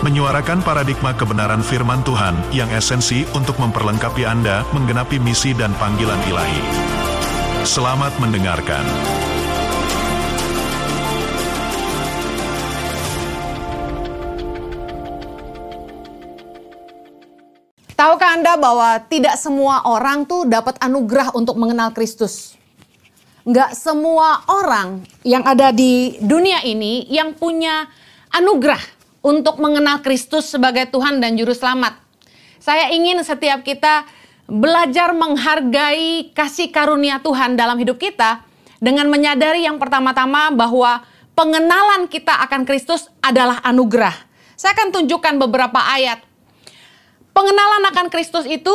menyuarakan paradigma kebenaran firman Tuhan yang esensi untuk memperlengkapi Anda menggenapi misi dan panggilan ilahi. Selamat mendengarkan. Tahukah Anda bahwa tidak semua orang tuh dapat anugerah untuk mengenal Kristus? Nggak semua orang yang ada di dunia ini yang punya anugerah untuk mengenal Kristus sebagai Tuhan dan Juru Selamat. Saya ingin setiap kita belajar menghargai kasih karunia Tuhan dalam hidup kita dengan menyadari yang pertama-tama bahwa pengenalan kita akan Kristus adalah anugerah. Saya akan tunjukkan beberapa ayat pengenalan akan Kristus itu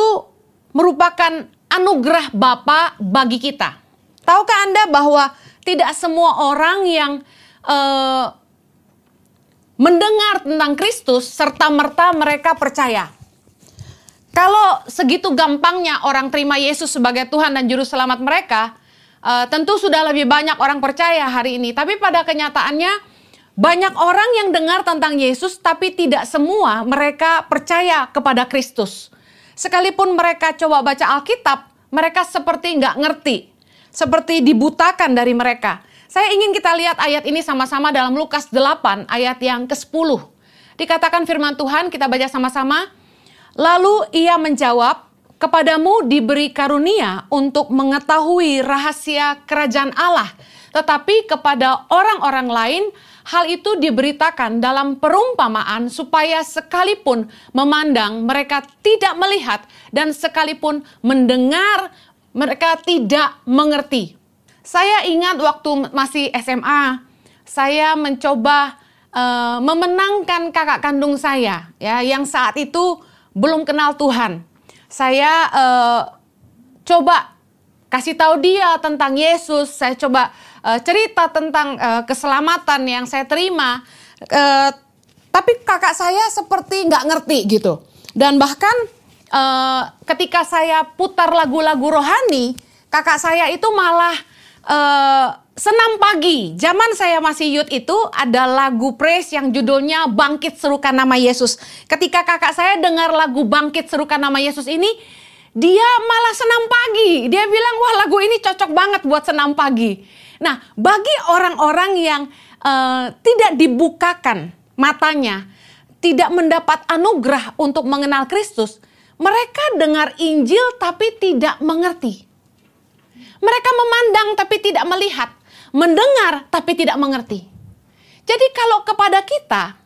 merupakan anugerah Bapa bagi kita. Tahukah Anda bahwa tidak semua orang yang uh, mendengar tentang Kristus serta merta mereka percaya. Kalau segitu gampangnya orang terima Yesus sebagai Tuhan dan Juru Selamat mereka, uh, tentu sudah lebih banyak orang percaya hari ini. Tapi pada kenyataannya, banyak orang yang dengar tentang Yesus, tapi tidak semua mereka percaya kepada Kristus. Sekalipun mereka coba baca Alkitab, mereka seperti nggak ngerti, seperti dibutakan dari mereka. Saya ingin kita lihat ayat ini sama-sama dalam Lukas 8 ayat yang ke-10. Dikatakan firman Tuhan, kita baca sama-sama. Lalu ia menjawab, kepadamu diberi karunia untuk mengetahui rahasia kerajaan Allah, tetapi kepada orang-orang lain hal itu diberitakan dalam perumpamaan supaya sekalipun memandang mereka tidak melihat dan sekalipun mendengar mereka tidak mengerti. Saya ingat waktu masih SMA, saya mencoba uh, memenangkan kakak kandung saya ya yang saat itu belum kenal Tuhan. Saya uh, coba kasih tahu dia tentang Yesus, saya coba uh, cerita tentang uh, keselamatan yang saya terima. Uh, tapi kakak saya seperti nggak ngerti gitu. Dan bahkan uh, ketika saya putar lagu-lagu rohani, kakak saya itu malah uh, senam pagi. Zaman saya masih youth itu ada lagu praise yang judulnya Bangkit Serukan Nama Yesus. Ketika kakak saya dengar lagu Bangkit Serukan Nama Yesus ini, dia malah senam pagi. Dia bilang, wah lagu ini cocok banget buat senam pagi. Nah, bagi orang-orang yang uh, tidak dibukakan matanya, tidak mendapat anugerah untuk mengenal Kristus, mereka dengar Injil tapi tidak mengerti. Mereka memandang tapi tidak melihat, mendengar tapi tidak mengerti. Jadi kalau kepada kita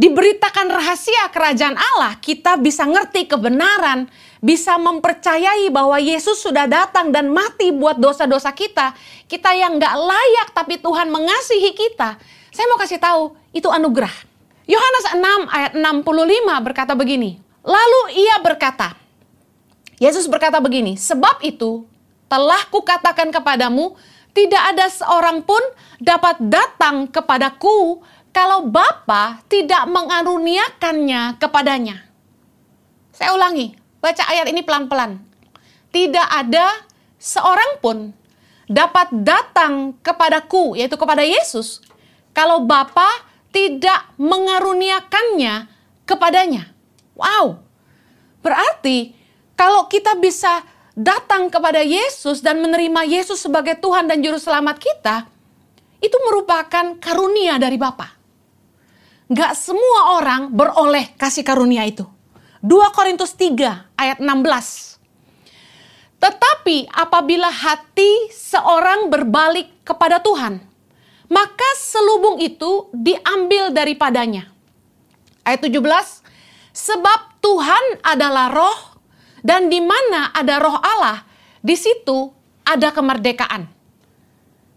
diberitakan rahasia kerajaan Allah, kita bisa ngerti kebenaran, bisa mempercayai bahwa Yesus sudah datang dan mati buat dosa-dosa kita. Kita yang nggak layak tapi Tuhan mengasihi kita. Saya mau kasih tahu, itu anugerah. Yohanes 6 ayat 65 berkata begini. Lalu ia berkata, Yesus berkata begini, sebab itu telah kukatakan kepadamu, tidak ada seorang pun dapat datang kepadaku kalau Bapa tidak mengaruniakannya kepadanya. Saya ulangi, baca ayat ini pelan-pelan. Tidak ada seorang pun dapat datang kepadaku, yaitu kepada Yesus, kalau Bapa tidak mengaruniakannya kepadanya. Wow, berarti kalau kita bisa datang kepada Yesus dan menerima Yesus sebagai Tuhan dan Juru Selamat kita, itu merupakan karunia dari Bapa. Gak semua orang beroleh kasih karunia itu. 2 Korintus 3 ayat 16. Tetapi apabila hati seorang berbalik kepada Tuhan, maka selubung itu diambil daripadanya. Ayat 17, sebab Tuhan adalah roh dan di mana ada roh Allah, di situ ada kemerdekaan.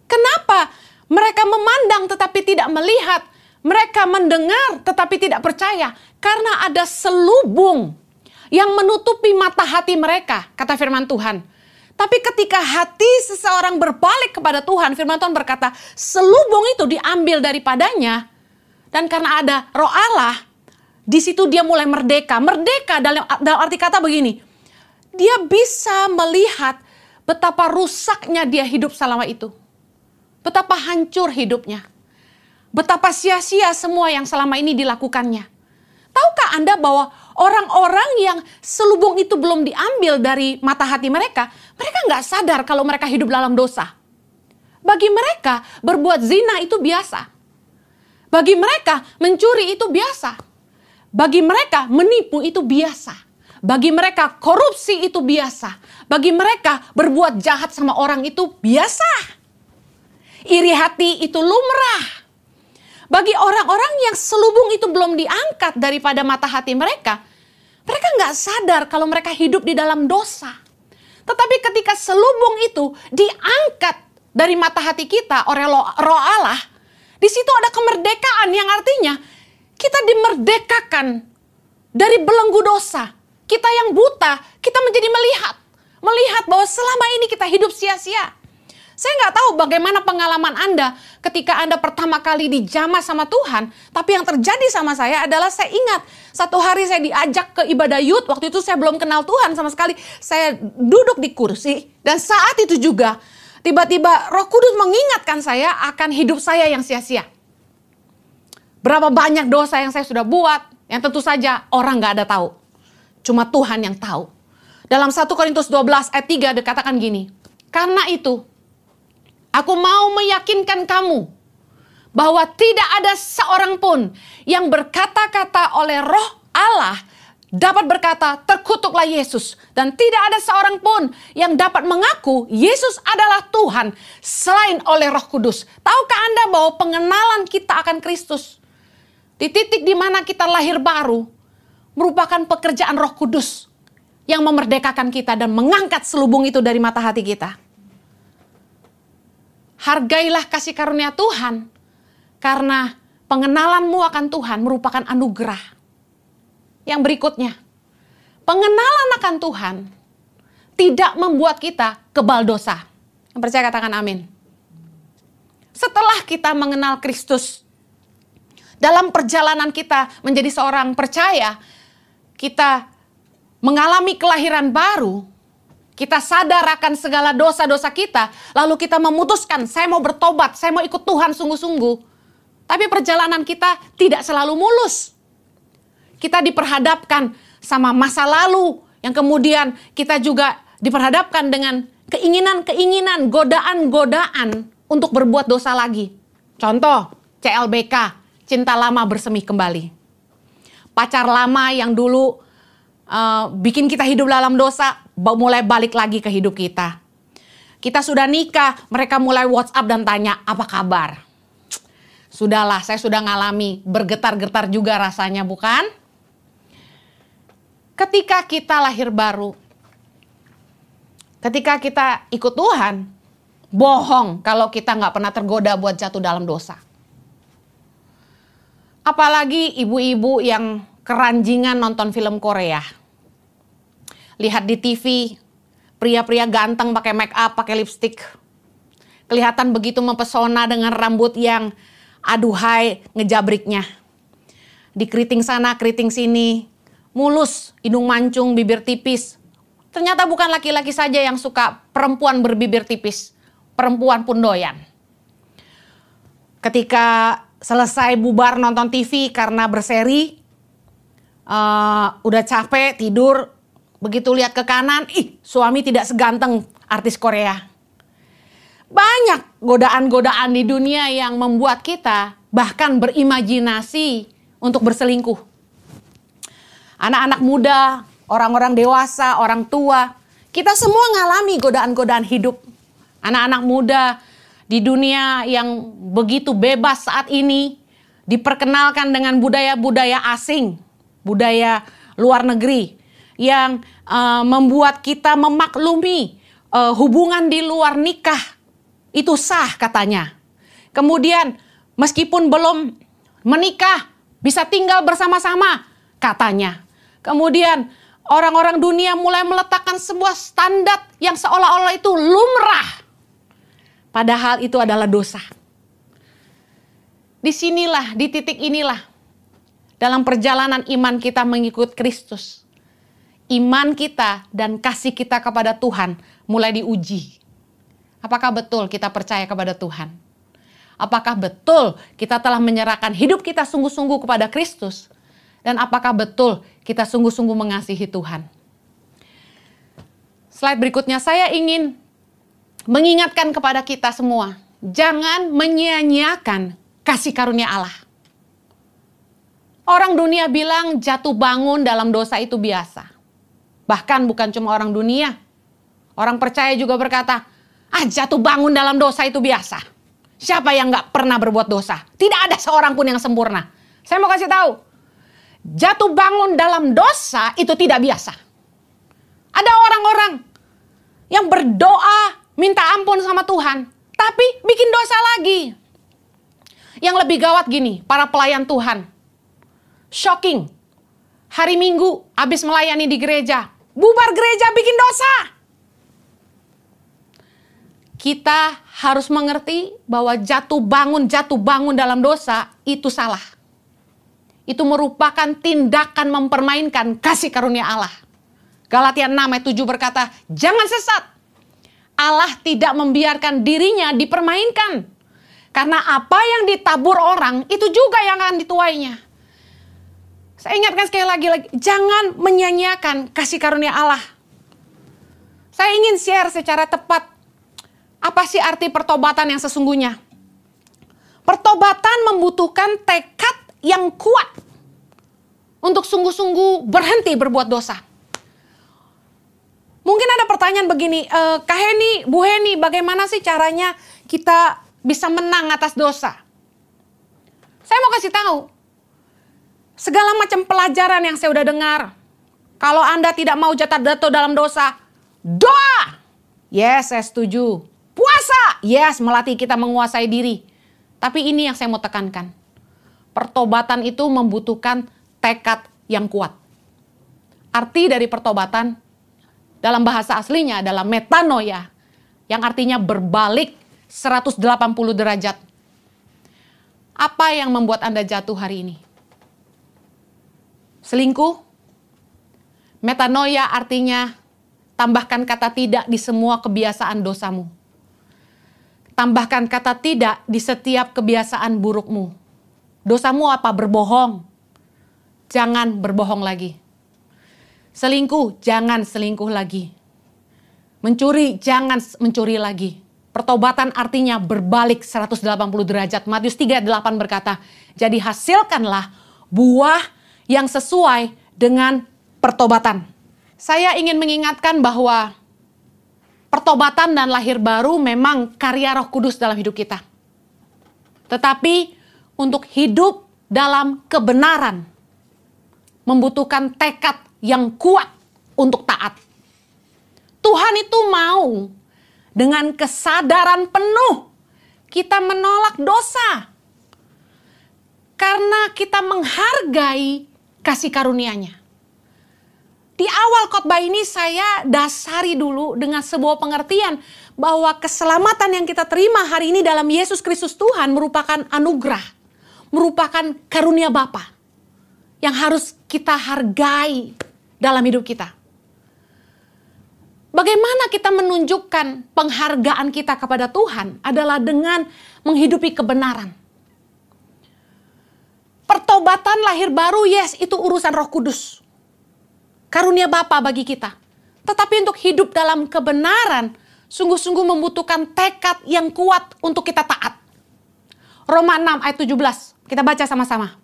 Kenapa mereka memandang tetapi tidak melihat? Mereka mendengar tetapi tidak percaya karena ada selubung, yang menutupi mata hati mereka, kata firman Tuhan. Tapi ketika hati seseorang berbalik kepada Tuhan, firman Tuhan berkata, selubung itu diambil daripadanya. Dan karena ada roh Allah, di situ dia mulai merdeka. Merdeka dalam, arti kata begini, dia bisa melihat betapa rusaknya dia hidup selama itu. Betapa hancur hidupnya. Betapa sia-sia semua yang selama ini dilakukannya. Tahukah Anda bahwa orang-orang yang selubung itu belum diambil dari mata hati mereka, mereka nggak sadar kalau mereka hidup dalam dosa. Bagi mereka, berbuat zina itu biasa. Bagi mereka, mencuri itu biasa. Bagi mereka, menipu itu biasa. Bagi mereka, korupsi itu biasa. Bagi mereka, berbuat jahat sama orang itu biasa. Iri hati itu lumrah bagi orang-orang yang selubung itu belum diangkat daripada mata hati mereka, mereka nggak sadar kalau mereka hidup di dalam dosa. Tetapi ketika selubung itu diangkat dari mata hati kita oleh roh Allah, di situ ada kemerdekaan yang artinya kita dimerdekakan dari belenggu dosa. Kita yang buta, kita menjadi melihat. Melihat bahwa selama ini kita hidup sia-sia saya nggak tahu bagaimana pengalaman Anda ketika Anda pertama kali dijamah sama Tuhan. Tapi yang terjadi sama saya adalah saya ingat satu hari saya diajak ke ibadah yud. Waktu itu saya belum kenal Tuhan sama sekali. Saya duduk di kursi dan saat itu juga tiba-tiba roh kudus mengingatkan saya akan hidup saya yang sia-sia. Berapa banyak dosa yang saya sudah buat yang tentu saja orang nggak ada tahu. Cuma Tuhan yang tahu. Dalam 1 Korintus 12 ayat 3 dikatakan gini. Karena itu Aku mau meyakinkan kamu bahwa tidak ada seorang pun yang berkata-kata oleh roh Allah dapat berkata terkutuklah Yesus dan tidak ada seorang pun yang dapat mengaku Yesus adalah Tuhan selain oleh Roh Kudus. Tahukah Anda bahwa pengenalan kita akan Kristus di titik di mana kita lahir baru merupakan pekerjaan Roh Kudus yang memerdekakan kita dan mengangkat selubung itu dari mata hati kita. Hargailah kasih karunia Tuhan. Karena pengenalanmu akan Tuhan merupakan anugerah. Yang berikutnya, pengenalan akan Tuhan tidak membuat kita kebal dosa. Yang percaya katakan amin. Setelah kita mengenal Kristus, dalam perjalanan kita menjadi seorang percaya, kita mengalami kelahiran baru, kita sadar akan segala dosa-dosa kita, lalu kita memutuskan, saya mau bertobat, saya mau ikut Tuhan sungguh-sungguh. Tapi perjalanan kita tidak selalu mulus. Kita diperhadapkan sama masa lalu, yang kemudian kita juga diperhadapkan dengan keinginan-keinginan, godaan-godaan untuk berbuat dosa lagi. Contoh, CLBK, cinta lama bersemi kembali. Pacar lama yang dulu uh, bikin kita hidup dalam dosa, mulai balik lagi ke hidup kita. Kita sudah nikah, mereka mulai WhatsApp dan tanya, apa kabar? Sudahlah, saya sudah ngalami, bergetar-getar juga rasanya, bukan? Ketika kita lahir baru, ketika kita ikut Tuhan, bohong kalau kita nggak pernah tergoda buat jatuh dalam dosa. Apalagi ibu-ibu yang keranjingan nonton film Korea. Lihat di TV, pria-pria ganteng pakai make up, pakai lipstick. Kelihatan begitu mempesona dengan rambut yang aduhai ngejabriknya. Di keriting sana, keriting sini, mulus, hidung mancung, bibir tipis. Ternyata bukan laki-laki saja yang suka perempuan berbibir tipis. Perempuan pun doyan. Ketika selesai bubar nonton TV karena berseri, uh, udah capek tidur, begitu lihat ke kanan, ih suami tidak seganteng artis Korea. Banyak godaan-godaan di dunia yang membuat kita bahkan berimajinasi untuk berselingkuh. Anak-anak muda, orang-orang dewasa, orang tua, kita semua ngalami godaan-godaan hidup. Anak-anak muda di dunia yang begitu bebas saat ini diperkenalkan dengan budaya-budaya asing budaya luar negeri yang uh, membuat kita memaklumi uh, hubungan di luar nikah itu sah katanya. Kemudian meskipun belum menikah bisa tinggal bersama-sama katanya. Kemudian orang-orang dunia mulai meletakkan sebuah standar yang seolah-olah itu lumrah. Padahal itu adalah dosa. Di sinilah, di titik inilah, dalam perjalanan iman kita mengikut Kristus. Iman kita dan kasih kita kepada Tuhan mulai diuji. Apakah betul kita percaya kepada Tuhan? Apakah betul kita telah menyerahkan hidup kita sungguh-sungguh kepada Kristus? Dan apakah betul kita sungguh-sungguh mengasihi Tuhan? Slide berikutnya saya ingin mengingatkan kepada kita semua, jangan menyia-nyiakan kasih karunia Allah. Orang dunia bilang jatuh bangun dalam dosa itu biasa. Bahkan bukan cuma orang dunia. Orang percaya juga berkata, ah jatuh bangun dalam dosa itu biasa. Siapa yang gak pernah berbuat dosa? Tidak ada seorang pun yang sempurna. Saya mau kasih tahu, jatuh bangun dalam dosa itu tidak biasa. Ada orang-orang yang berdoa minta ampun sama Tuhan, tapi bikin dosa lagi. Yang lebih gawat gini, para pelayan Tuhan. Shocking. Hari Minggu habis melayani di gereja, bubar gereja bikin dosa. Kita harus mengerti bahwa jatuh bangun, jatuh bangun dalam dosa itu salah itu merupakan tindakan mempermainkan kasih karunia Allah. Galatia 6 ayat 7 berkata, jangan sesat. Allah tidak membiarkan dirinya dipermainkan. Karena apa yang ditabur orang, itu juga yang akan dituainya. Saya ingatkan sekali lagi, lagi jangan menyanyiakan kasih karunia Allah. Saya ingin share secara tepat, apa sih arti pertobatan yang sesungguhnya? Pertobatan membutuhkan tekad yang kuat untuk sungguh-sungguh berhenti berbuat dosa. Mungkin ada pertanyaan begini, e, Kak Heni, Bu Heni, bagaimana sih caranya kita bisa menang atas dosa? Saya mau kasih tahu, segala macam pelajaran yang saya udah dengar, kalau Anda tidak mau jatuh jatuh dalam dosa, doa. Yes, saya setuju. Puasa. Yes, melatih kita menguasai diri. Tapi ini yang saya mau tekankan pertobatan itu membutuhkan tekad yang kuat. Arti dari pertobatan dalam bahasa aslinya adalah metanoia, yang artinya berbalik 180 derajat. Apa yang membuat Anda jatuh hari ini? Selingkuh? Metanoia artinya tambahkan kata tidak di semua kebiasaan dosamu. Tambahkan kata tidak di setiap kebiasaan burukmu Dosamu apa? Berbohong. Jangan berbohong lagi. Selingkuh, jangan selingkuh lagi. Mencuri, jangan mencuri lagi. Pertobatan artinya berbalik 180 derajat. Matius 3:8 berkata, "Jadi hasilkanlah buah yang sesuai dengan pertobatan." Saya ingin mengingatkan bahwa pertobatan dan lahir baru memang karya Roh Kudus dalam hidup kita. Tetapi untuk hidup dalam kebenaran membutuhkan tekad yang kuat untuk taat. Tuhan itu mau dengan kesadaran penuh kita menolak dosa. Karena kita menghargai kasih karunia-Nya. Di awal khotbah ini saya dasari dulu dengan sebuah pengertian bahwa keselamatan yang kita terima hari ini dalam Yesus Kristus Tuhan merupakan anugerah merupakan karunia Bapa yang harus kita hargai dalam hidup kita. Bagaimana kita menunjukkan penghargaan kita kepada Tuhan adalah dengan menghidupi kebenaran. Pertobatan lahir baru, yes, itu urusan Roh Kudus. Karunia Bapa bagi kita. Tetapi untuk hidup dalam kebenaran, sungguh-sungguh membutuhkan tekad yang kuat untuk kita taat. Roma 6 ayat 17. Kita baca sama-sama.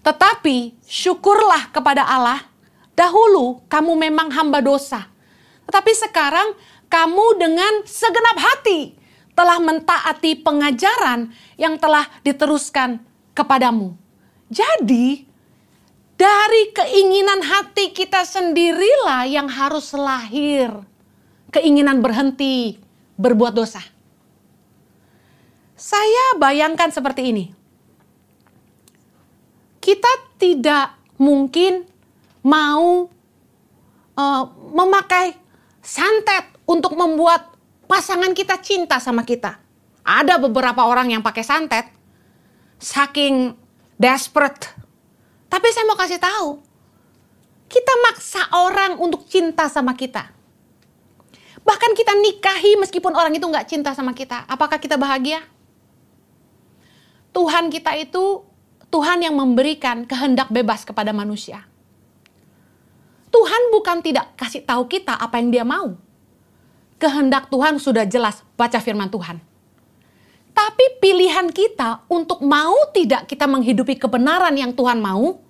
Tetapi syukurlah kepada Allah, dahulu kamu memang hamba dosa. Tetapi sekarang kamu dengan segenap hati telah mentaati pengajaran yang telah diteruskan kepadamu. Jadi, dari keinginan hati kita sendirilah yang harus lahir keinginan berhenti berbuat dosa. Saya bayangkan seperti ini kita tidak mungkin mau uh, memakai santet untuk membuat pasangan kita cinta sama kita. Ada beberapa orang yang pakai santet saking desperate. Tapi saya mau kasih tahu, kita maksa orang untuk cinta sama kita. Bahkan kita nikahi meskipun orang itu nggak cinta sama kita. Apakah kita bahagia? Tuhan kita itu Tuhan yang memberikan kehendak bebas kepada manusia. Tuhan bukan tidak kasih tahu kita apa yang dia mau. Kehendak Tuhan sudah jelas, baca firman Tuhan. Tapi pilihan kita untuk mau tidak kita menghidupi kebenaran yang Tuhan mau,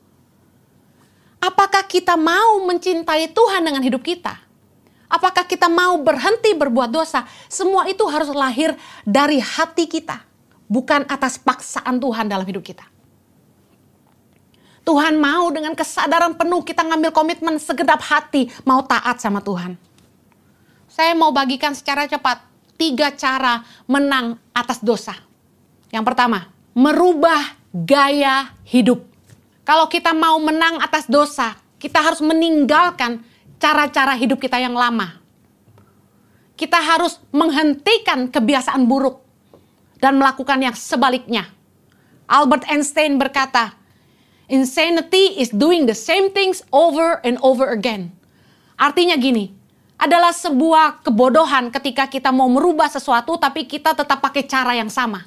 apakah kita mau mencintai Tuhan dengan hidup kita? Apakah kita mau berhenti berbuat dosa? Semua itu harus lahir dari hati kita, bukan atas paksaan Tuhan dalam hidup kita. Tuhan mau dengan kesadaran penuh kita ngambil komitmen segenap hati mau taat sama Tuhan. Saya mau bagikan secara cepat tiga cara menang atas dosa. Yang pertama, merubah gaya hidup. Kalau kita mau menang atas dosa, kita harus meninggalkan cara-cara hidup kita yang lama. Kita harus menghentikan kebiasaan buruk dan melakukan yang sebaliknya. Albert Einstein berkata, Insanity is doing the same things over and over again. Artinya gini, adalah sebuah kebodohan ketika kita mau merubah sesuatu tapi kita tetap pakai cara yang sama.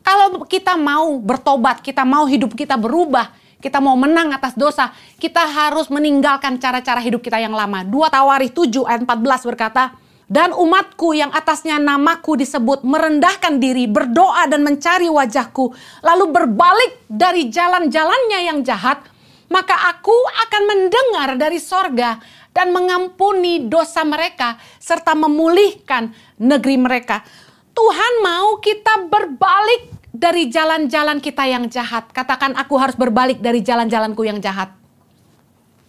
Kalau kita mau bertobat, kita mau hidup kita berubah, kita mau menang atas dosa, kita harus meninggalkan cara-cara hidup kita yang lama. Dua Tawari 7 ayat 14 berkata, dan umatku yang atasnya namaku disebut merendahkan diri, berdoa dan mencari wajahku, lalu berbalik dari jalan-jalannya yang jahat, maka aku akan mendengar dari sorga dan mengampuni dosa mereka serta memulihkan negeri mereka. Tuhan mau kita berbalik dari jalan-jalan kita yang jahat. Katakan aku harus berbalik dari jalan-jalanku yang jahat.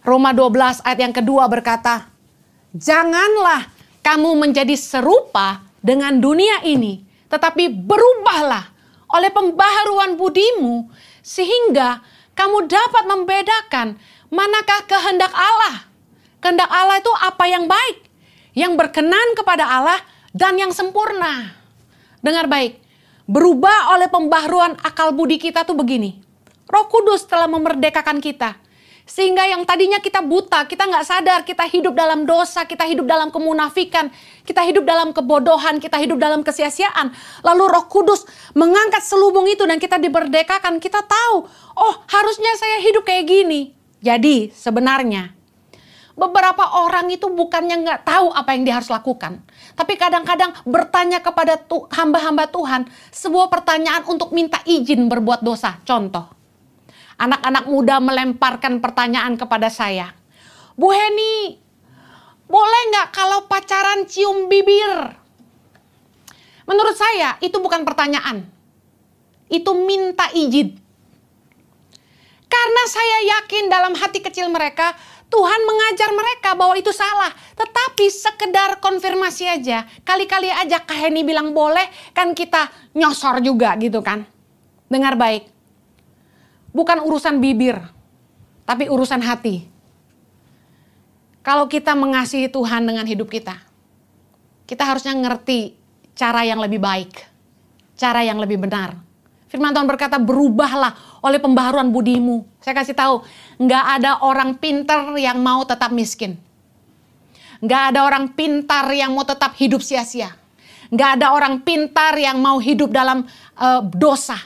Roma 12 ayat yang kedua berkata, Janganlah kamu menjadi serupa dengan dunia ini, tetapi berubahlah oleh pembaharuan budimu, sehingga kamu dapat membedakan manakah kehendak Allah. Kehendak Allah itu apa yang baik, yang berkenan kepada Allah, dan yang sempurna. Dengar baik, berubah oleh pembaharuan akal budi kita tuh begini. Roh Kudus telah memerdekakan kita sehingga yang tadinya kita buta, kita nggak sadar, kita hidup dalam dosa, kita hidup dalam kemunafikan, kita hidup dalam kebodohan, kita hidup dalam kesia-siaan. Lalu roh kudus mengangkat selubung itu dan kita diberdekakan, kita tahu, oh harusnya saya hidup kayak gini. Jadi sebenarnya beberapa orang itu bukannya nggak tahu apa yang dia harus lakukan. Tapi kadang-kadang bertanya kepada hamba-hamba Tuhan sebuah pertanyaan untuk minta izin berbuat dosa. Contoh, anak-anak muda melemparkan pertanyaan kepada saya. Bu Heni, boleh nggak kalau pacaran cium bibir? Menurut saya itu bukan pertanyaan. Itu minta izin. Karena saya yakin dalam hati kecil mereka, Tuhan mengajar mereka bahwa itu salah. Tetapi sekedar konfirmasi aja. Kali-kali aja Kak Heni bilang boleh, kan kita nyosor juga gitu kan. Dengar baik bukan urusan bibir, tapi urusan hati. Kalau kita mengasihi Tuhan dengan hidup kita, kita harusnya ngerti cara yang lebih baik, cara yang lebih benar. Firman Tuhan berkata, berubahlah oleh pembaharuan budimu. Saya kasih tahu, nggak ada orang pintar yang mau tetap miskin. Nggak ada orang pintar yang mau tetap hidup sia-sia. Nggak ada orang pintar yang mau hidup dalam uh, dosa.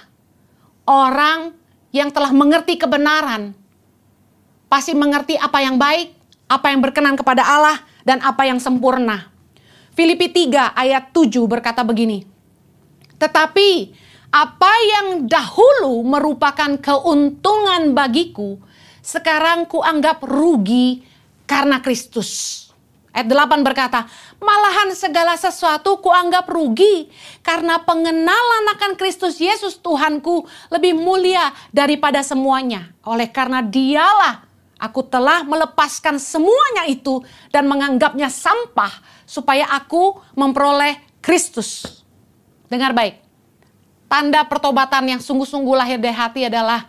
Orang yang telah mengerti kebenaran pasti mengerti apa yang baik, apa yang berkenan kepada Allah, dan apa yang sempurna. Filipi 3 ayat 7 berkata begini, Tetapi apa yang dahulu merupakan keuntungan bagiku, sekarang kuanggap rugi karena Kristus. Ayat 8 berkata, malahan segala sesuatu kuanggap rugi karena pengenalan akan Kristus Yesus Tuhanku lebih mulia daripada semuanya. Oleh karena dialah aku telah melepaskan semuanya itu dan menganggapnya sampah supaya aku memperoleh Kristus. Dengar baik, tanda pertobatan yang sungguh-sungguh lahir dari hati adalah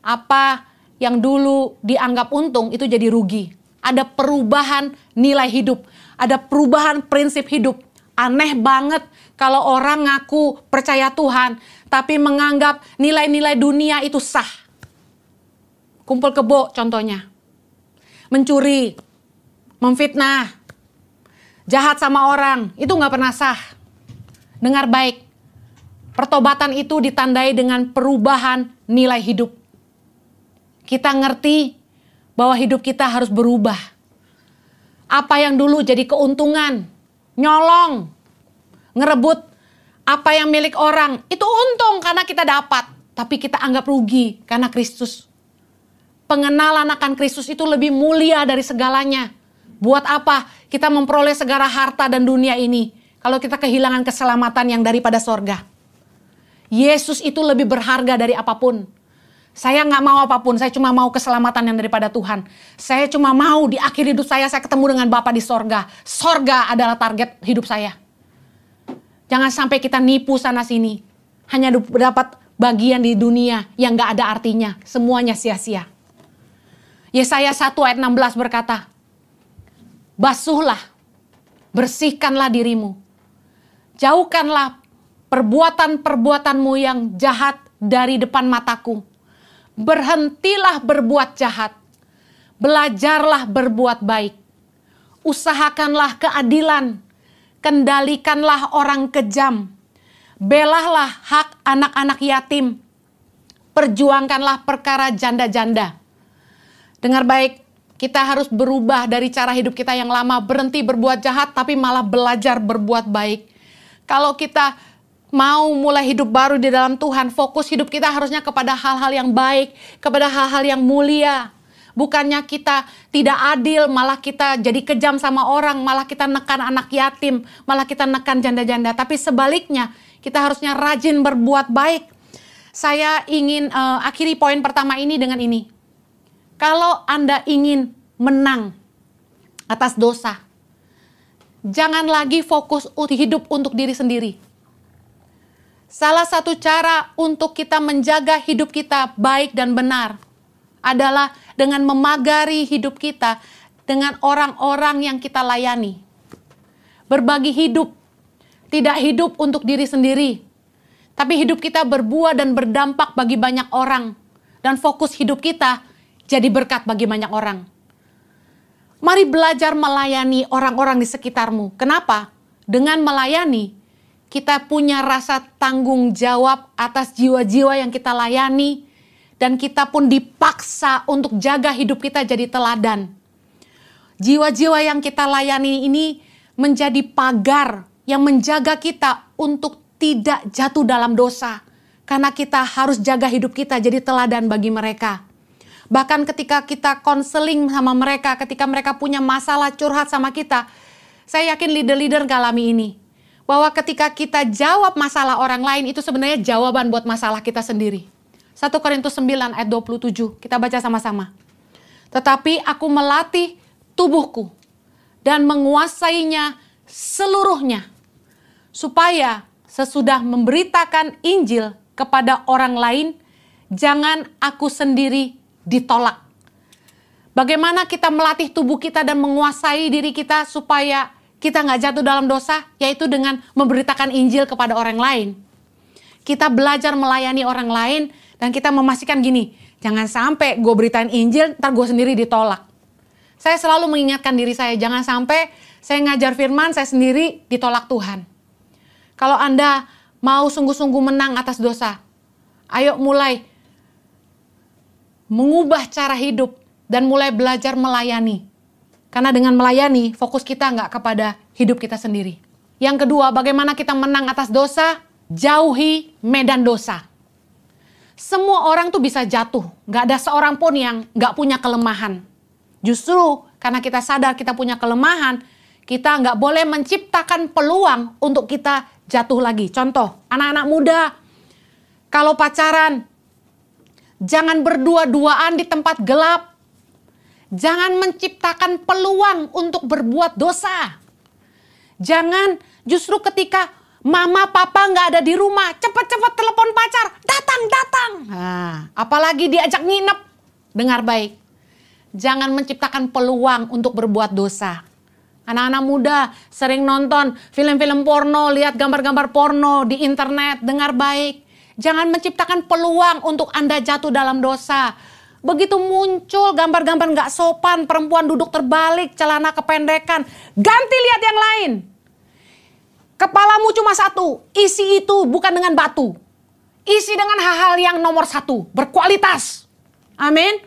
apa yang dulu dianggap untung itu jadi rugi ada perubahan nilai hidup, ada perubahan prinsip hidup. Aneh banget kalau orang ngaku percaya Tuhan, tapi menganggap nilai-nilai dunia itu sah. Kumpul kebo contohnya. Mencuri, memfitnah, jahat sama orang, itu nggak pernah sah. Dengar baik, pertobatan itu ditandai dengan perubahan nilai hidup. Kita ngerti bahwa hidup kita harus berubah. Apa yang dulu jadi keuntungan, nyolong, ngerebut apa yang milik orang, itu untung karena kita dapat, tapi kita anggap rugi karena Kristus. Pengenalan akan Kristus itu lebih mulia dari segalanya. Buat apa kita memperoleh segala harta dan dunia ini kalau kita kehilangan keselamatan yang daripada sorga? Yesus itu lebih berharga dari apa pun. Saya nggak mau apa pun, saya cuma mau keselamatan yang daripada Tuhan. Saya cuma mau di akhir hidup saya, saya ketemu dengan Bapa di sorga. Sorga adalah target hidup saya. Jangan sampai kita nipu sana sini. Hanya dapat bagian di dunia yang nggak ada artinya. Semuanya sia-sia. Yesaya 1 ayat 16 berkata, Basuhlah, bersihkanlah dirimu. Jauhkanlah perbuatan-perbuatanmu yang jahat dari depan mataku berhentilah berbuat jahat, belajarlah berbuat baik, usahakanlah keadilan, kendalikanlah orang kejam, belahlah hak anak-anak yatim, perjuangkanlah perkara janda-janda. Dengar baik, kita harus berubah dari cara hidup kita yang lama, berhenti berbuat jahat, tapi malah belajar berbuat baik. Kalau kita mau mulai hidup baru di dalam Tuhan, fokus hidup kita harusnya kepada hal-hal yang baik, kepada hal-hal yang mulia. Bukannya kita tidak adil, malah kita jadi kejam sama orang, malah kita nekan anak yatim, malah kita nekan janda-janda. Tapi sebaliknya, kita harusnya rajin berbuat baik. Saya ingin uh, akhiri poin pertama ini dengan ini. Kalau Anda ingin menang atas dosa, jangan lagi fokus hidup untuk diri sendiri Salah satu cara untuk kita menjaga hidup kita baik dan benar adalah dengan memagari hidup kita dengan orang-orang yang kita layani. Berbagi hidup, tidak hidup untuk diri sendiri, tapi hidup kita berbuah dan berdampak bagi banyak orang, dan fokus hidup kita jadi berkat bagi banyak orang. Mari belajar melayani orang-orang di sekitarmu. Kenapa? Dengan melayani, kita punya rasa tanggung jawab atas jiwa-jiwa yang kita layani, dan kita pun dipaksa untuk jaga hidup kita jadi teladan. Jiwa-jiwa yang kita layani ini menjadi pagar yang menjaga kita untuk tidak jatuh dalam dosa, karena kita harus jaga hidup kita jadi teladan bagi mereka. Bahkan ketika kita konseling sama mereka, ketika mereka punya masalah curhat sama kita, saya yakin leader-leader galami ini bahwa ketika kita jawab masalah orang lain itu sebenarnya jawaban buat masalah kita sendiri. 1 Korintus 9 ayat 27, kita baca sama-sama. Tetapi aku melatih tubuhku dan menguasainya seluruhnya supaya sesudah memberitakan Injil kepada orang lain jangan aku sendiri ditolak. Bagaimana kita melatih tubuh kita dan menguasai diri kita supaya kita nggak jatuh dalam dosa, yaitu dengan memberitakan Injil kepada orang lain. Kita belajar melayani orang lain dan kita memastikan gini, jangan sampai gue beritain Injil, ntar gue sendiri ditolak. Saya selalu mengingatkan diri saya, jangan sampai saya ngajar firman, saya sendiri ditolak Tuhan. Kalau Anda mau sungguh-sungguh menang atas dosa, ayo mulai mengubah cara hidup dan mulai belajar melayani karena dengan melayani, fokus kita nggak kepada hidup kita sendiri. Yang kedua, bagaimana kita menang atas dosa? Jauhi medan dosa. Semua orang tuh bisa jatuh. Nggak ada seorang pun yang nggak punya kelemahan. Justru karena kita sadar kita punya kelemahan, kita nggak boleh menciptakan peluang untuk kita jatuh lagi. Contoh, anak-anak muda, kalau pacaran, jangan berdua-duaan di tempat gelap Jangan menciptakan peluang untuk berbuat dosa. Jangan justru ketika mama papa nggak ada di rumah, cepat-cepat telepon pacar, datang datang. Nah, apalagi diajak nginep. Dengar baik. Jangan menciptakan peluang untuk berbuat dosa. Anak-anak muda sering nonton film-film porno, lihat gambar-gambar porno di internet, dengar baik. Jangan menciptakan peluang untuk Anda jatuh dalam dosa. Begitu muncul gambar-gambar nggak sopan, perempuan duduk terbalik, celana kependekan, ganti lihat yang lain. Kepalamu cuma satu, isi itu bukan dengan batu. Isi dengan hal-hal yang nomor satu, berkualitas. Amin.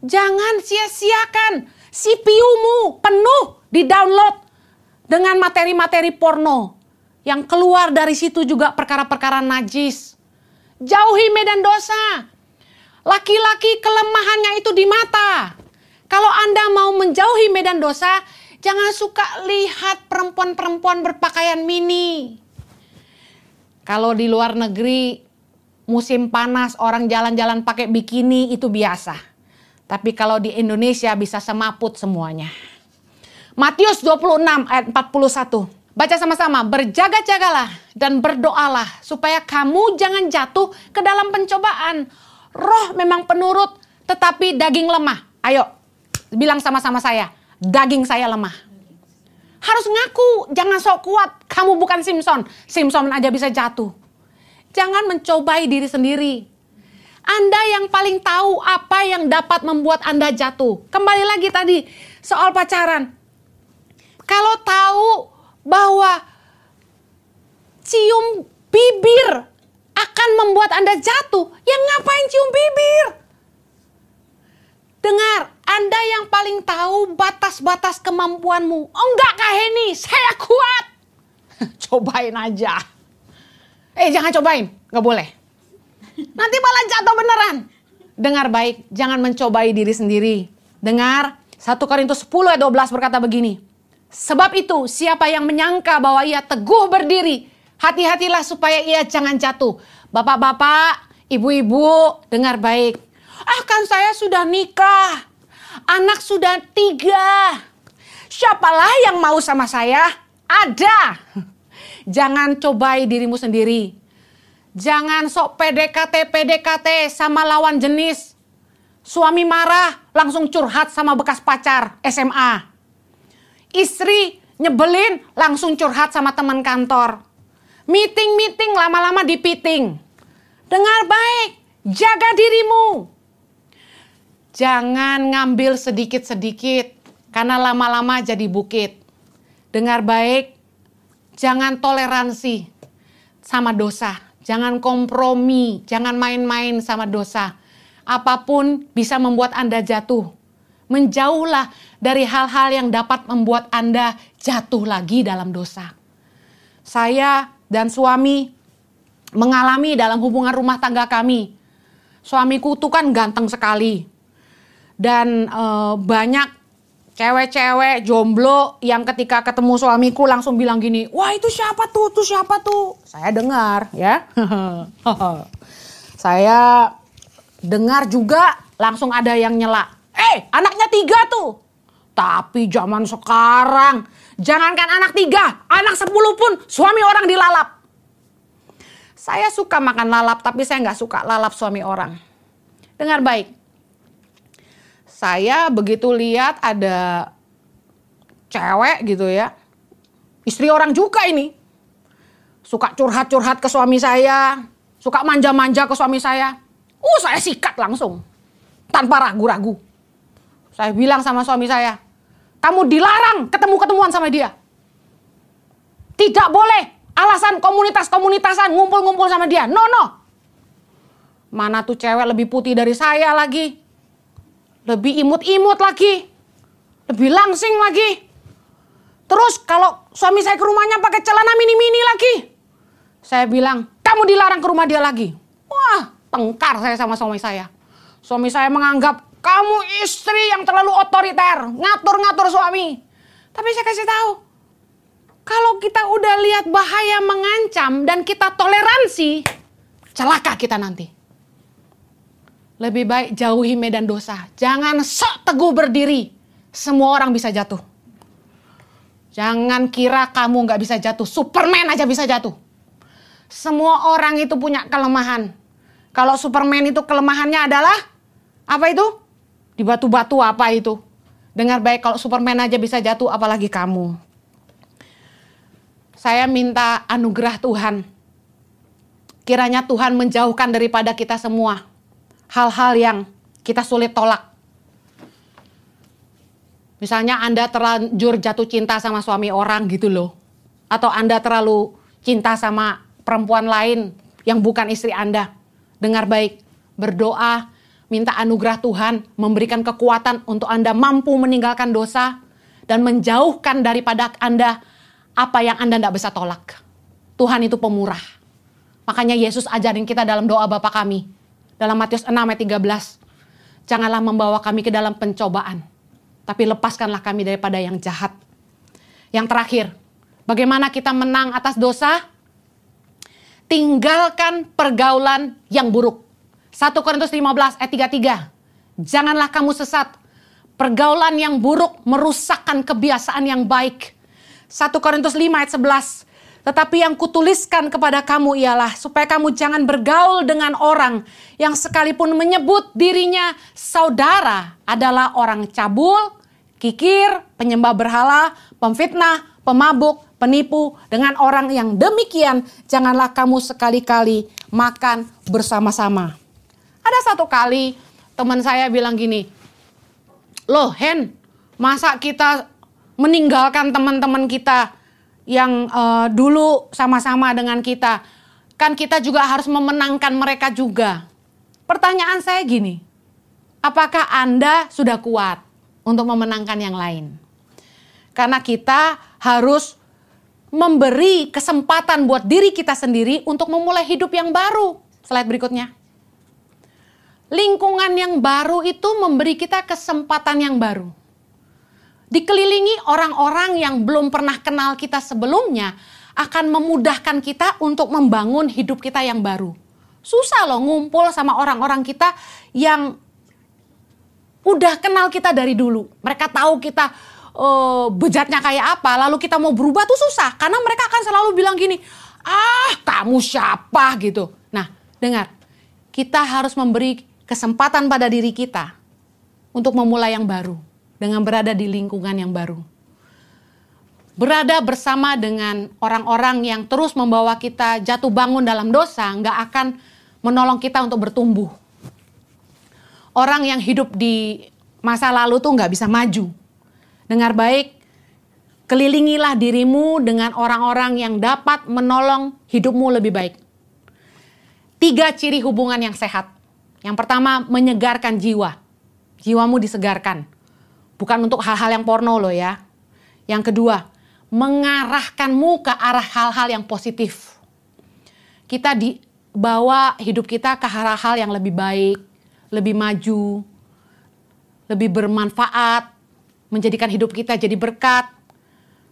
Jangan sia-siakan CPU-mu penuh di download dengan materi-materi porno. Yang keluar dari situ juga perkara-perkara najis. Jauhi medan dosa. Laki-laki kelemahannya itu di mata. Kalau Anda mau menjauhi medan dosa, jangan suka lihat perempuan-perempuan berpakaian mini. Kalau di luar negeri, musim panas orang jalan-jalan pakai bikini itu biasa. Tapi kalau di Indonesia bisa semaput semuanya. Matius 26 ayat 41. Baca sama-sama, berjaga-jagalah dan berdoalah supaya kamu jangan jatuh ke dalam pencobaan. Roh memang penurut, tetapi daging lemah. Ayo, bilang sama-sama saya, daging saya lemah. Harus ngaku, jangan sok kuat. Kamu bukan Simpson, Simpson aja bisa jatuh. Jangan mencobai diri sendiri. Anda yang paling tahu apa yang dapat membuat Anda jatuh. Kembali lagi tadi soal pacaran. Kalau tahu bahwa cium bibir akan membuat Anda jatuh, ya ngapain cium bibir? Dengar, Anda yang paling tahu batas-batas kemampuanmu. Oh enggak Kak Heni, saya kuat. cobain aja. Eh jangan cobain, nggak boleh. Nanti malah jatuh beneran. Dengar baik, jangan mencobai diri sendiri. Dengar, 1 Korintus 10 ayat 12 berkata begini. Sebab itu, siapa yang menyangka bahwa ia teguh berdiri, hati-hatilah supaya ia jangan jatuh. Bapak-bapak, ibu-ibu, dengar baik. Ah kan saya sudah nikah, anak sudah tiga. Siapalah yang mau sama saya? Ada. Jangan cobai dirimu sendiri. Jangan sok PDKT PDKT sama lawan jenis. Suami marah langsung curhat sama bekas pacar SMA. Istri nyebelin langsung curhat sama teman kantor. Meeting-meeting lama-lama dipiting. Dengar baik, jaga dirimu. Jangan ngambil sedikit-sedikit karena lama-lama jadi bukit. Dengar baik, jangan toleransi sama dosa. Jangan kompromi, jangan main-main sama dosa. Apa pun bisa membuat Anda jatuh. Menjauhlah dari hal-hal yang dapat membuat Anda jatuh lagi dalam dosa. Saya dan suami mengalami dalam hubungan rumah tangga kami. Suamiku tuh kan ganteng sekali. Dan e, banyak cewek-cewek jomblo yang ketika ketemu suamiku langsung bilang gini, wah itu siapa tuh, tuh siapa tuh. Saya dengar ya. Saya dengar juga langsung ada yang nyela. Eh anaknya tiga tuh. Tapi zaman sekarang jangankan anak tiga, anak sepuluh pun suami orang dilalap. Saya suka makan lalap tapi saya nggak suka lalap suami orang. Dengar baik, saya begitu lihat ada cewek gitu ya. Istri orang juga ini. Suka curhat-curhat ke suami saya. Suka manja-manja ke suami saya. Uh, saya sikat langsung. Tanpa ragu-ragu. Saya bilang sama suami saya, kamu dilarang ketemu-ketemuan sama dia. Tidak boleh alasan komunitas-komunitasan ngumpul-ngumpul sama dia. No, no. Mana tuh cewek lebih putih dari saya lagi lebih imut-imut lagi, lebih langsing lagi. Terus kalau suami saya ke rumahnya pakai celana mini-mini lagi, saya bilang, kamu dilarang ke rumah dia lagi. Wah, tengkar saya sama suami saya. Suami saya menganggap kamu istri yang terlalu otoriter, ngatur-ngatur suami. Tapi saya kasih tahu, kalau kita udah lihat bahaya mengancam dan kita toleransi, celaka kita nanti. Lebih baik jauhi medan dosa. Jangan sok teguh berdiri. Semua orang bisa jatuh. Jangan kira kamu nggak bisa jatuh. Superman aja bisa jatuh. Semua orang itu punya kelemahan. Kalau Superman itu kelemahannya adalah apa itu? Di batu-batu apa itu? Dengar baik kalau Superman aja bisa jatuh apalagi kamu. Saya minta anugerah Tuhan. Kiranya Tuhan menjauhkan daripada kita semua hal-hal yang kita sulit tolak. Misalnya Anda terlanjur jatuh cinta sama suami orang gitu loh. Atau Anda terlalu cinta sama perempuan lain yang bukan istri Anda. Dengar baik, berdoa, minta anugerah Tuhan, memberikan kekuatan untuk Anda mampu meninggalkan dosa dan menjauhkan daripada Anda apa yang Anda tidak bisa tolak. Tuhan itu pemurah. Makanya Yesus ajarin kita dalam doa Bapa kami. Dalam Matius 6 ayat 13. Janganlah membawa kami ke dalam pencobaan. Tapi lepaskanlah kami daripada yang jahat. Yang terakhir, bagaimana kita menang atas dosa? Tinggalkan pergaulan yang buruk. 1 Korintus 15 ayat 33. Janganlah kamu sesat. Pergaulan yang buruk merusakkan kebiasaan yang baik. 1 Korintus 5 ayat 11. Tetapi yang kutuliskan kepada kamu ialah supaya kamu jangan bergaul dengan orang yang sekalipun menyebut dirinya saudara adalah orang cabul, kikir, penyembah berhala, pemfitnah, pemabuk, penipu. Dengan orang yang demikian janganlah kamu sekali-kali makan bersama-sama. Ada satu kali teman saya bilang gini, loh Hen, masa kita meninggalkan teman-teman kita yang uh, dulu sama-sama dengan kita. Kan kita juga harus memenangkan mereka juga. Pertanyaan saya gini, apakah Anda sudah kuat untuk memenangkan yang lain? Karena kita harus memberi kesempatan buat diri kita sendiri untuk memulai hidup yang baru. Slide berikutnya. Lingkungan yang baru itu memberi kita kesempatan yang baru dikelilingi orang-orang yang belum pernah kenal kita sebelumnya akan memudahkan kita untuk membangun hidup kita yang baru. Susah loh ngumpul sama orang-orang kita yang udah kenal kita dari dulu. Mereka tahu kita uh, bejatnya kayak apa, lalu kita mau berubah tuh susah karena mereka akan selalu bilang gini, "Ah, kamu siapa?" gitu. Nah, dengar. Kita harus memberi kesempatan pada diri kita untuk memulai yang baru dengan berada di lingkungan yang baru. Berada bersama dengan orang-orang yang terus membawa kita jatuh bangun dalam dosa, nggak akan menolong kita untuk bertumbuh. Orang yang hidup di masa lalu tuh nggak bisa maju. Dengar baik, kelilingilah dirimu dengan orang-orang yang dapat menolong hidupmu lebih baik. Tiga ciri hubungan yang sehat. Yang pertama, menyegarkan jiwa. Jiwamu disegarkan Bukan untuk hal-hal yang porno loh ya. Yang kedua, mengarahkanmu ke arah hal-hal yang positif. Kita dibawa hidup kita ke hal-hal yang lebih baik, lebih maju, lebih bermanfaat, menjadikan hidup kita jadi berkat.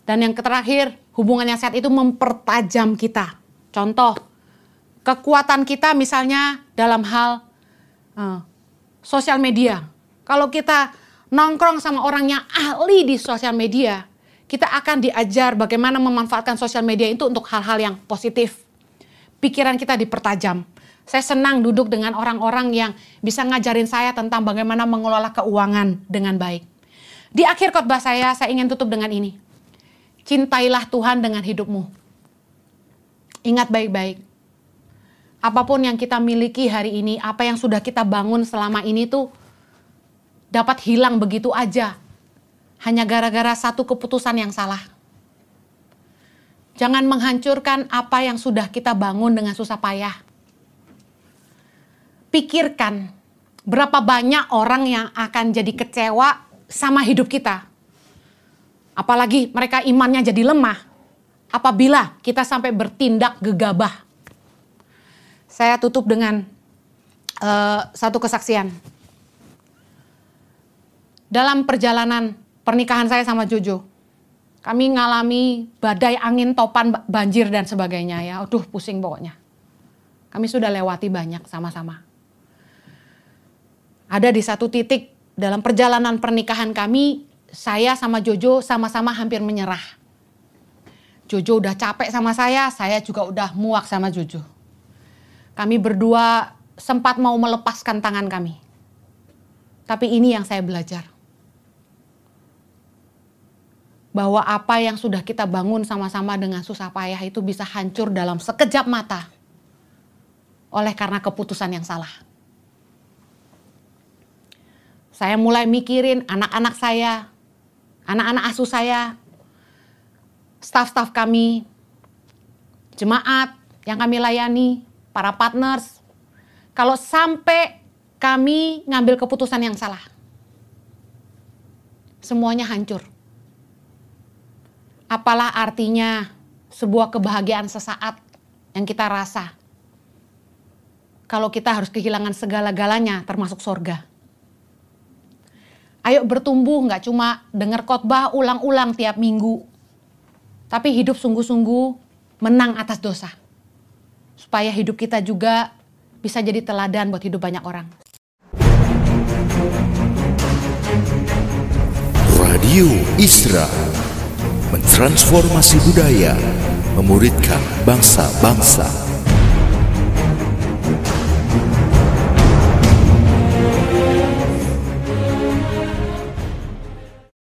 Dan yang terakhir, hubungan yang sehat itu mempertajam kita. Contoh, kekuatan kita misalnya dalam hal uh, sosial media. Kalau kita nongkrong sama orang yang ahli di sosial media, kita akan diajar bagaimana memanfaatkan sosial media itu untuk hal-hal yang positif. Pikiran kita dipertajam. Saya senang duduk dengan orang-orang yang bisa ngajarin saya tentang bagaimana mengelola keuangan dengan baik. Di akhir khotbah saya, saya ingin tutup dengan ini. Cintailah Tuhan dengan hidupmu. Ingat baik-baik. Apa pun yang kita miliki hari ini, apa yang sudah kita bangun selama ini tuh dapat hilang begitu aja hanya gara-gara satu keputusan yang salah. Jangan menghancurkan apa yang sudah kita bangun dengan susah payah. Pikirkan berapa banyak orang yang akan jadi kecewa sama hidup kita. Apalagi mereka imannya jadi lemah apabila kita sampai bertindak gegabah. Saya tutup dengan uh, satu kesaksian dalam perjalanan pernikahan saya sama Jojo, kami ngalami badai angin, topan, banjir dan sebagainya ya. Aduh pusing pokoknya. Kami sudah lewati banyak sama-sama. Ada di satu titik dalam perjalanan pernikahan kami, saya sama Jojo sama-sama hampir menyerah. Jojo udah capek sama saya, saya juga udah muak sama Jojo. Kami berdua sempat mau melepaskan tangan kami. Tapi ini yang saya belajar. Bahwa apa yang sudah kita bangun sama-sama dengan susah payah itu bisa hancur dalam sekejap mata. Oleh karena keputusan yang salah. Saya mulai mikirin anak-anak saya, anak-anak asuh saya, staf-staf kami, jemaat yang kami layani, para partners. Kalau sampai kami ngambil keputusan yang salah, semuanya hancur. Apalah artinya sebuah kebahagiaan sesaat yang kita rasa kalau kita harus kehilangan segala-galanya termasuk sorga. Ayo bertumbuh nggak cuma dengar khotbah ulang-ulang tiap minggu. Tapi hidup sungguh-sungguh menang atas dosa. Supaya hidup kita juga bisa jadi teladan buat hidup banyak orang. Radio Isra mentransformasi budaya, memuridkan bangsa-bangsa.